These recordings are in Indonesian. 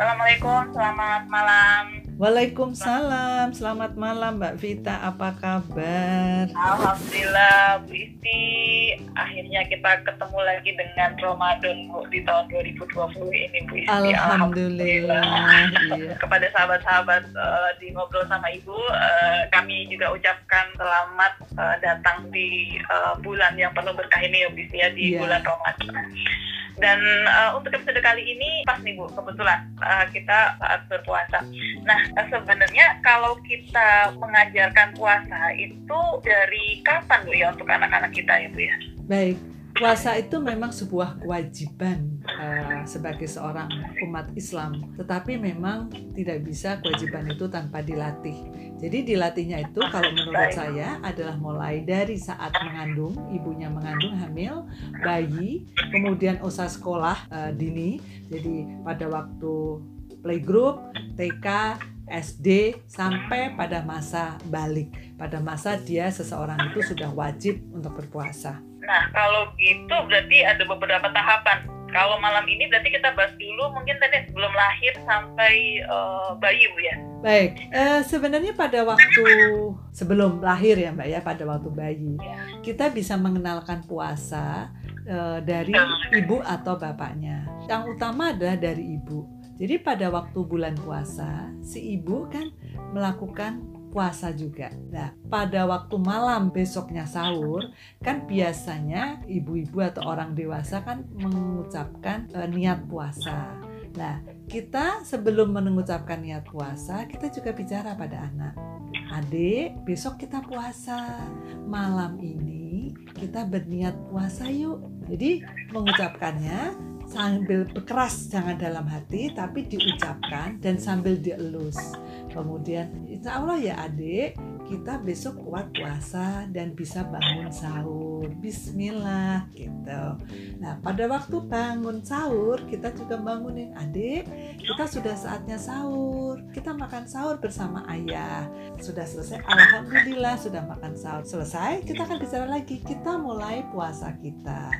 Assalamualaikum, selamat malam. Waalaikumsalam, selamat malam Mbak Vita, apa kabar? Alhamdulillah Bu Isti, akhirnya kita ketemu lagi dengan Ramadan Bu di tahun 2020 ini Bu Isti. Alhamdulillah. Iya. Kepada sahabat-sahabat uh, di ngobrol sama Ibu, uh, kami juga ucapkan selamat uh, datang di uh, bulan yang penuh berkah ini ya Bu Isti ya di Iya. bulan Ramadan. Dan uh, untuk episode kali ini pas nih Bu, kebetulan uh, kita saat berpuasa. Nah, uh, sebenarnya kalau kita mengajarkan puasa itu dari kapan Bu ya untuk anak-anak kita ya Bu ya? Baik, puasa itu memang sebuah kewajiban eh, sebagai seorang umat Islam, tetapi memang tidak bisa kewajiban itu tanpa dilatih. Jadi dilatihnya itu kalau menurut saya adalah mulai dari saat mengandung, ibunya mengandung hamil, bayi, kemudian usaha sekolah eh, dini. Jadi pada waktu playgroup, TK, SD sampai pada masa balik. Pada masa dia seseorang itu sudah wajib untuk berpuasa. Nah, kalau gitu berarti ada beberapa tahapan. Kalau malam ini berarti kita bahas dulu mungkin tadi sebelum lahir sampai uh, bayi Bu ya. Baik, eh, sebenarnya pada waktu sebelum lahir ya Mbak ya, pada waktu bayi, kita bisa mengenalkan puasa eh, dari ibu atau bapaknya. Yang utama adalah dari ibu. Jadi pada waktu bulan puasa, si ibu kan melakukan puasa juga. Nah, pada waktu malam besoknya sahur, kan biasanya ibu-ibu atau orang dewasa kan mengucapkan eh, niat puasa. Nah, kita sebelum mengucapkan niat puasa, kita juga bicara pada anak. Adik, besok kita puasa. Malam ini kita berniat puasa yuk. Jadi mengucapkannya sambil berkeras jangan dalam hati tapi diucapkan dan sambil dielus. Kemudian insya Allah ya adik kita besok kuat puasa dan bisa bangun sahur. Bismillah gitu. Nah pada waktu bangun sahur kita juga bangunin adik kita sudah saatnya sahur. Kita makan sahur bersama ayah. Sudah selesai, alhamdulillah sudah makan sahur. Selesai, kita akan bicara lagi. Kita mulai puasa kita.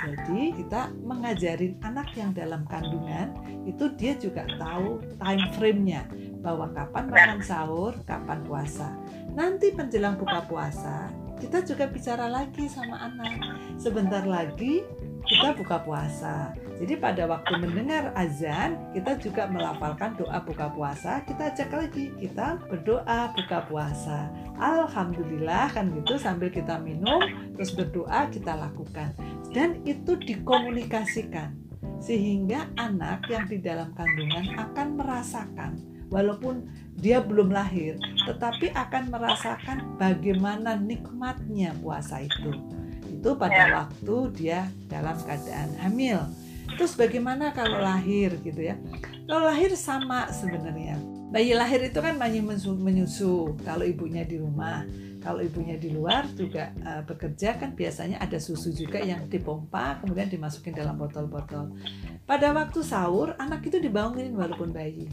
Jadi kita mengajarin anak yang dalam kandungan itu dia juga tahu time frame-nya bahwa kapan makan sahur, kapan puasa. Nanti menjelang buka puasa, kita juga bicara lagi sama anak. Sebentar lagi kita buka puasa. Jadi pada waktu mendengar azan, kita juga melafalkan doa buka puasa. Kita ajak lagi, kita berdoa buka puasa. Alhamdulillah kan gitu sambil kita minum, terus berdoa kita lakukan. Dan itu dikomunikasikan sehingga anak yang di dalam kandungan akan merasakan walaupun dia belum lahir, tetapi akan merasakan bagaimana nikmatnya puasa itu. Itu pada Ya. waktu dia dalam keadaan hamil. Terus bagaimana kalau lahir gitu ya? Kalau lahir sama sebenarnya. Bayi lahir itu kan bayi menyusu, kalau ibunya di rumah. Kalau ibunya di luar juga eh, bekerja kan biasanya ada susu juga yang dipompa kemudian dimasukin dalam botol-botol. Pada waktu sahur anak itu dibangunin walaupun bayi.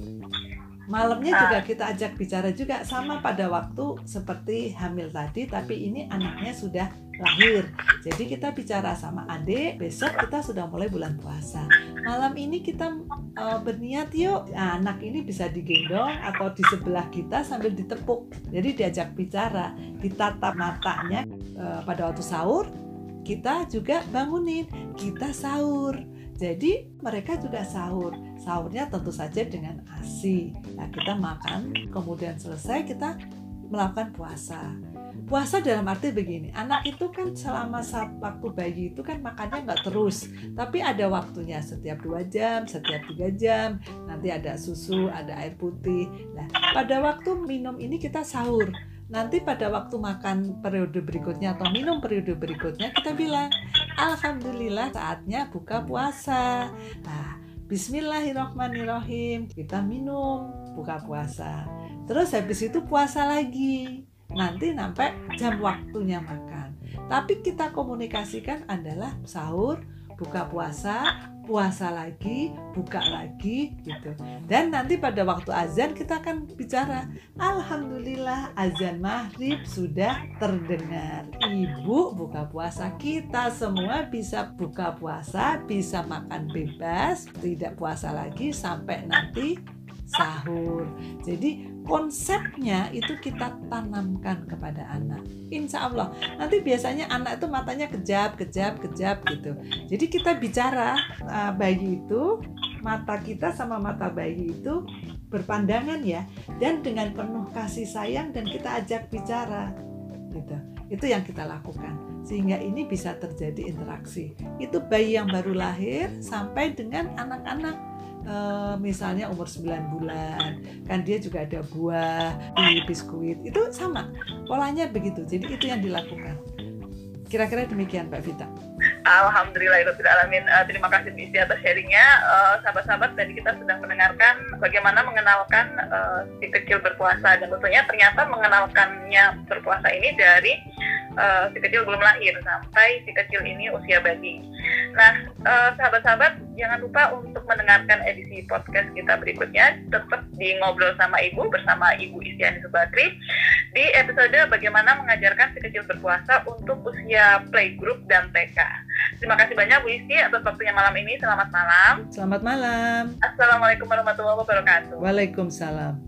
Malamnya juga kita ajak bicara juga sama pada waktu seperti hamil tadi tapi ini anaknya sudah lahir. Jadi kita bicara sama adik, besok kita sudah mulai bulan puasa. Malam ini kita eh, berniat yuk. Nah, anak ini bisa digendong atau di sebelah kita sambil ditepuk. Jadi diajak bicara, ditatap matanya eh, pada waktu sahur. Kita juga bangunin, kita sahur. Jadi mereka juga sahur. Sahurnya tentu saja dengan ASI. Nah, kita makan, kemudian selesai kita melakukan puasa. Puasa dalam arti begini, anak itu kan selama saat waktu bayi itu kan makannya nggak terus, tapi ada waktunya setiap dua jam, setiap tiga jam, nanti ada susu, ada air putih. Nah, pada waktu minum ini kita sahur. Nanti pada waktu makan periode berikutnya atau minum periode berikutnya kita bilang, Alhamdulillah saatnya buka puasa. Nah, Bismillahirrahmanirrahim. Kita minum buka puasa. Terus habis itu puasa lagi. Nanti sampai jam waktunya makan. Tapi kita komunikasikan adalah sahur, buka puasa, puasa lagi, buka lagi gitu. Dan nanti pada waktu azan kita akan bicara, alhamdulillah azan maghrib sudah terdengar. Ibu buka puasa, kita semua bisa buka puasa, bisa makan bebas, tidak puasa lagi sampai nanti sahur. Jadi konsepnya itu kita tanamkan kepada anak. Insya Allah nanti biasanya anak itu matanya kejap, kejap, kejap gitu. Jadi kita bicara uh, bayi itu mata kita sama mata bayi itu berpandangan ya dan dengan penuh kasih sayang dan kita ajak bicara gitu. Itu yang kita lakukan sehingga ini bisa terjadi interaksi. Itu bayi yang baru lahir sampai dengan anak-anak uh, misalnya umur 9 bulan kan dia juga ada buah di biskuit itu sama polanya begitu jadi itu yang dilakukan kira-kira demikian Mbak Vita Alhamdulillah itu tidak alamin. Uh, terima kasih Bu Isti atas sharingnya. Uh, sahabat-sahabat tadi kita sudah mendengarkan bagaimana mengenalkan uh, si kecil berpuasa dan tentunya ternyata mengenalkannya berpuasa ini dari uh, si kecil belum lahir sampai si kecil ini usia bayi. Nah, uh, sahabat-sahabat jangan lupa untuk mendengarkan edisi podcast kita berikutnya tetap di ngobrol sama ibu bersama ibu Istiani Subakri di episode bagaimana mengajarkan si kecil berpuasa untuk usia playgroup dan TK. Terima kasih banyak Bu Isti atas waktunya malam ini. Selamat malam. Selamat malam. Assalamualaikum warahmatullahi wabarakatuh. Waalaikumsalam.